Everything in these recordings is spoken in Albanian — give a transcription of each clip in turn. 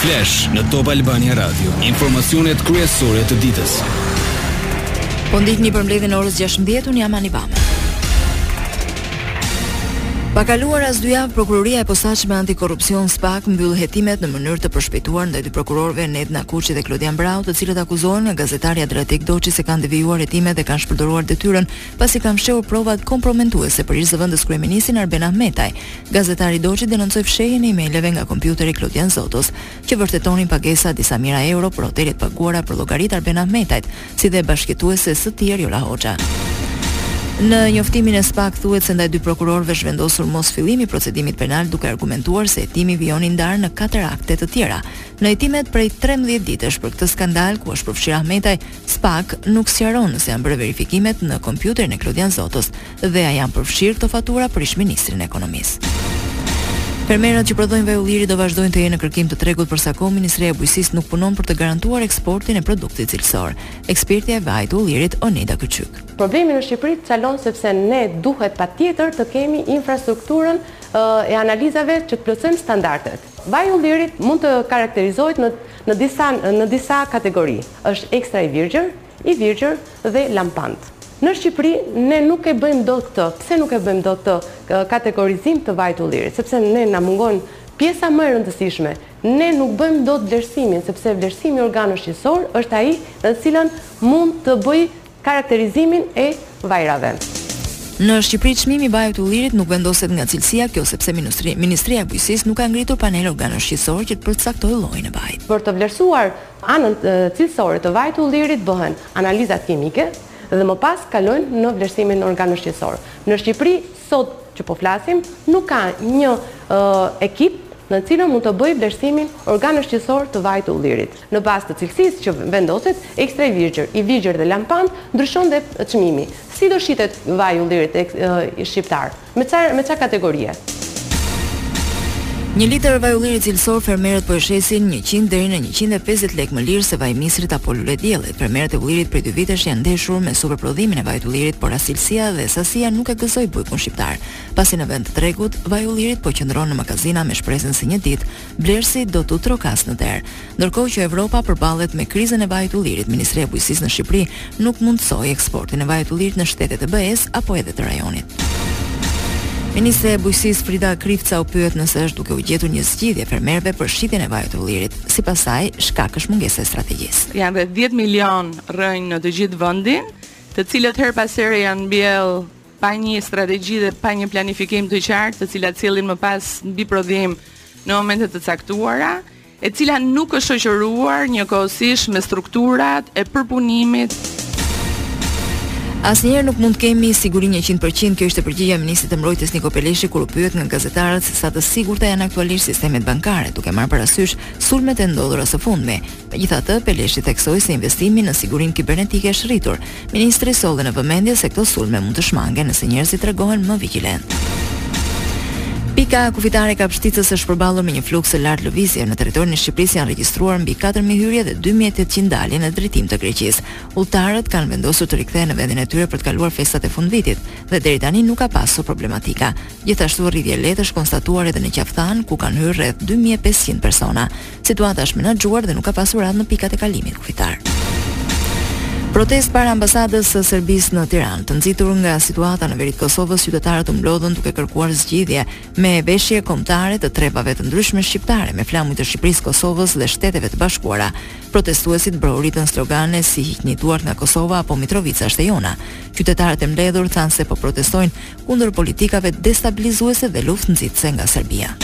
Flash në Top Albania Radio, informacionet kryesore të ditës. Po ndiqni përmbledhjen e orës 16 unë jam Anibam. Pa kaluar as dy javë, prokuroria e posaçme antikorrupsion SPAK mbyll hetimet në mënyrë të përshpejtuar ndaj dy prokurorëve Nedna Kuçi dhe Klodian Braho, të cilët akuzohen nga gazetari Adriatik Doçi se kanë devijuar hetimet dhe kanë shpërdoruar detyrën pasi kanë fshehur provat kompromentuese për ish-zëvendës kryeministrin Arben Ahmetaj. Gazetari Doçi denoncoi fshehjen e emaileve nga kompjuteri i Klodian Zotos, që vërtetonin pagesa disa mijëra euro për hotele të paguara për llogari të Arben Ahmetajt, si dhe bashkëjetueses së tij Erjola Hoxha. Në njoftimin e spak thuhet se ndaj dy prokurorëve është vendosur mosfillimi i procedimit penal duke argumentuar se hetimi vijon i ndarë në katër akte të tjera. Në hetimet prej 13 ditësh për këtë skandal ku është përfshirë Ahmetaj, Spak nuk sqaron nëse janë bërë verifikimet në kompjuterin e Klodian Zotos dhe a janë përfshirë këto fatura për ish-ministrin e Ekonomisë. Fermerët që prodhojnë vaj ulliri do vazhdojnë të jenë në kërkim të tregut për sa kohë Ministria e Bujqësisë nuk punon për të garantuar eksportin e produktit cilësor. Ekspertja e vajit të ullirit, Oneida Kyçyk. Problemi në Shqipëri çalon sepse ne duhet patjetër të kemi infrastrukturën e analizave që të plotësojmë standardet. Vaji i ullirit mund të karakterizohet në në disa në disa kategori, është ekstra i virgjër, i virgjër dhe lampant. Në Shqipëri ne nuk e bëjmë dot këtë, pse nuk e bëjmë dot këtë kategorizim të vajit të ullirit, sepse ne na mungon pjesa më e rëndësishme, ne nuk bëjmë dot vlerësimin, sepse vlerësimi organoshqisor është ai në të cilën mund të bëjë karakterizimin e vajrave. Në Shqipëri çmimi i vajit të ullirit nuk vendoset nga cilësia, kjo sepse Ministri, Ministria e Bujqësisë nuk ka ngritur panel organoshqisor që të përcaktojë llojin e vajit. Për të vlerësuar anën cilësore të vajit të ullirit bëhen analizat kimike dhe më pas kalojnë në vlerësimin organoshqisor. Në Shqipëri sot që po flasim nuk ka një ekip në cilën mund të bëjë vlerësimin organoshqisor të vajit të ullirit. Në bazë të cilësisë që vendoset, ekstra i virgjër, i virgjër dhe lampant, ndryshon dhe çmimi. Si do shitet vaji i ullirit shqiptar? Me ça me ça kategorie? Një litër vaj ulliri cilësor fermerët po e shesin njëqind deri në njëqind e pesëdhjetë lekë më lirë se vaji i misrit apo lulediellit. Fermerët e ullirit prej dy vitesh janë ndeshur me superprodhimin e vajit të ullirit, por as cilësia dhe sasia nuk e gëzoi bujkun shqiptar, pasi në vend të tregut, vaji i ullirit po qëndron në magazina me shpresën se një ditë Blerësi do t'u trokasë në derë. Ndërkohë që Evropa përballet me krizën e vajit ullirit, Ministria e Bujqësisë në Shqipëri nuk mundësoi eksportin e vajit ullirit në shtetet e BE-së apo edhe të rajonit. Ministrja e Bujqësisë Frida Krifca u pyet nëse është duke u gjetur një zgjidhje fermerëve për shitjen e vajit të ullirit. Sipas saj, shkak është mungesa e strategjisë. Janë rreth 10 milionë rrënjë në të gjithë vendin, të cilat herë pas here janë mbjellë pa një strategji dhe pa një planifikim të qartë, të cilat sjellin më pas mbiprodhim në momente të caktuara, e cila nuk është shoqëruar njëkohësisht me strukturat e përpunimit. Asnjëherë nuk mund të kemi siguri 100%, kjo ishte përgjigja e ministrit të Mbrojtjes Niko Peleshi kur u pyet nga gazetarët se sa të sigurta janë aktualisht sistemet bankare, duke marrë parasysh sulmet e ndodhura së fundmi. Megjithatë, Peleshi theksoi se investimi në sigurinë kibernetike është rritur. Ministri solli në vëmendje se këto sulme mund të shmangen nëse njerëzit tregohen më vigjilentë. Pika kufitare e Kapshticës është përballur me një fluks të lartë lëvizje. Në territorin e Shqipërisë janë regjistruar mbi 4000 hyrje dhe 2800 dalje në drejtim të Greqisë. Udhëtarët kanë vendosur të rikthehen në vendin e tyre për të kaluar festat e fundvitit dhe deri tani nuk ka pasur problematika. Gjithashtu rritje e lehtë është konstatuar edhe në Qafë Thanë, ku kanë hyrë rreth 2500 persona. Situata është menaxhuar dhe nuk ka pasur radhë në pikat e kalimit kufitar. Protestë para ambasadës së Serbisë në Tiranë, të nxitur nga situata në veri të Kosovës, qytetarët u mblodhën duke kërkuar zgjidhje me veshje kombëtare të trevave të ndryshme shqiptare me flamuj të Shqipërisë, Kosovës dhe Shteteve të Bashkuara. Protestuesit brohoritën slogane si hiqni duart nga Kosova apo Mitrovica është e jona. Qytetarët e mbledhur thanë se po protestojnë kundër politikave destabilizuese dhe luftënxitëse nga Serbia.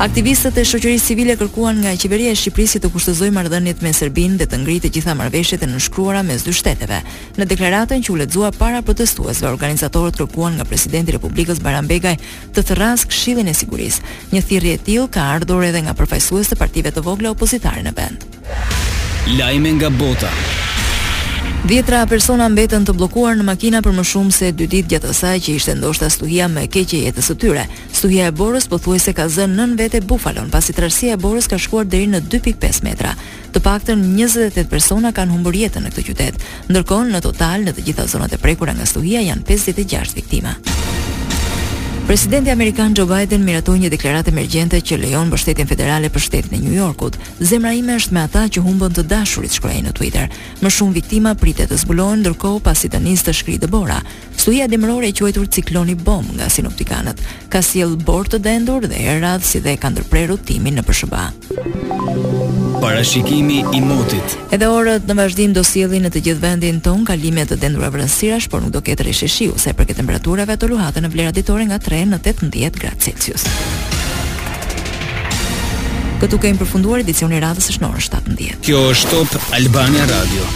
Aktivistët e shoqërisë civile kërkuan nga qeveria e Shqipërisë që të kushtëzojë marrëdhëniet me Serbinë dhe të ngrijë të gjitha marrëveshjet e nënshkruara mes dy shteteve. Në deklaratën që u lexua para protestuesve, organizatorët kërkuan nga presidenti i Republikës Bajram Begaj të thërrasë Këshillin e Sigurisë. Një thirrje e tillë ka ardhur edhe nga përfaqësues të partive të vogla opozitare në vend. Lajme nga bota. Dhjetëra persona mbetën të bllokuar në makina për më shumë se dy ditë gjatë asaj që ishte ndoshta stuhia më e keqe e jetës së tyre. Stuhia e borës pothuajse ka zënë nën vete Buffalon, pasi trashësia e borës ka shkuar deri në dy pikë pesë metra. Të paktën njëzet e tetë persona kanë humbur jetën në këtë qytet. Ndërkohë, në total, në të gjitha zonat e prekura nga stuhia janë pesëdhjetë e gjashtë viktima. Presidenti amerikan Joe Biden miratoi një deklaratë emergjente që lejon mbështetjen federale për shtetin e Nju Jorkut. Zemra ime është me ata që humbën të dashurit, shkroi ai në Twitter. Më shumë viktima pritet të zbulohen ndërkohë pasi të nisë të shkrijë dëbora. Stuhia dimërore e quajtur cikloni bombë nga sinoptikanët ka sjellë borë të dendur dhe erë të rrallë si dhe ka ndërprerë udhëtimin nëpër SHBA. Parashikimi i motit. Edhe orët në vazhdim do sjellin në të gjithë vendin tonë kalime të dendura vranësirash, por nuk do ketë reshje shiu, sa i përket temperaturave ato luhaten në vlera ditore nga 3 në 18 gradë Celsius. Këtu ka përfunduar edicioni i radhës shënon ora shtatëmbëdhjetë. Kjo është Top Albania Radio.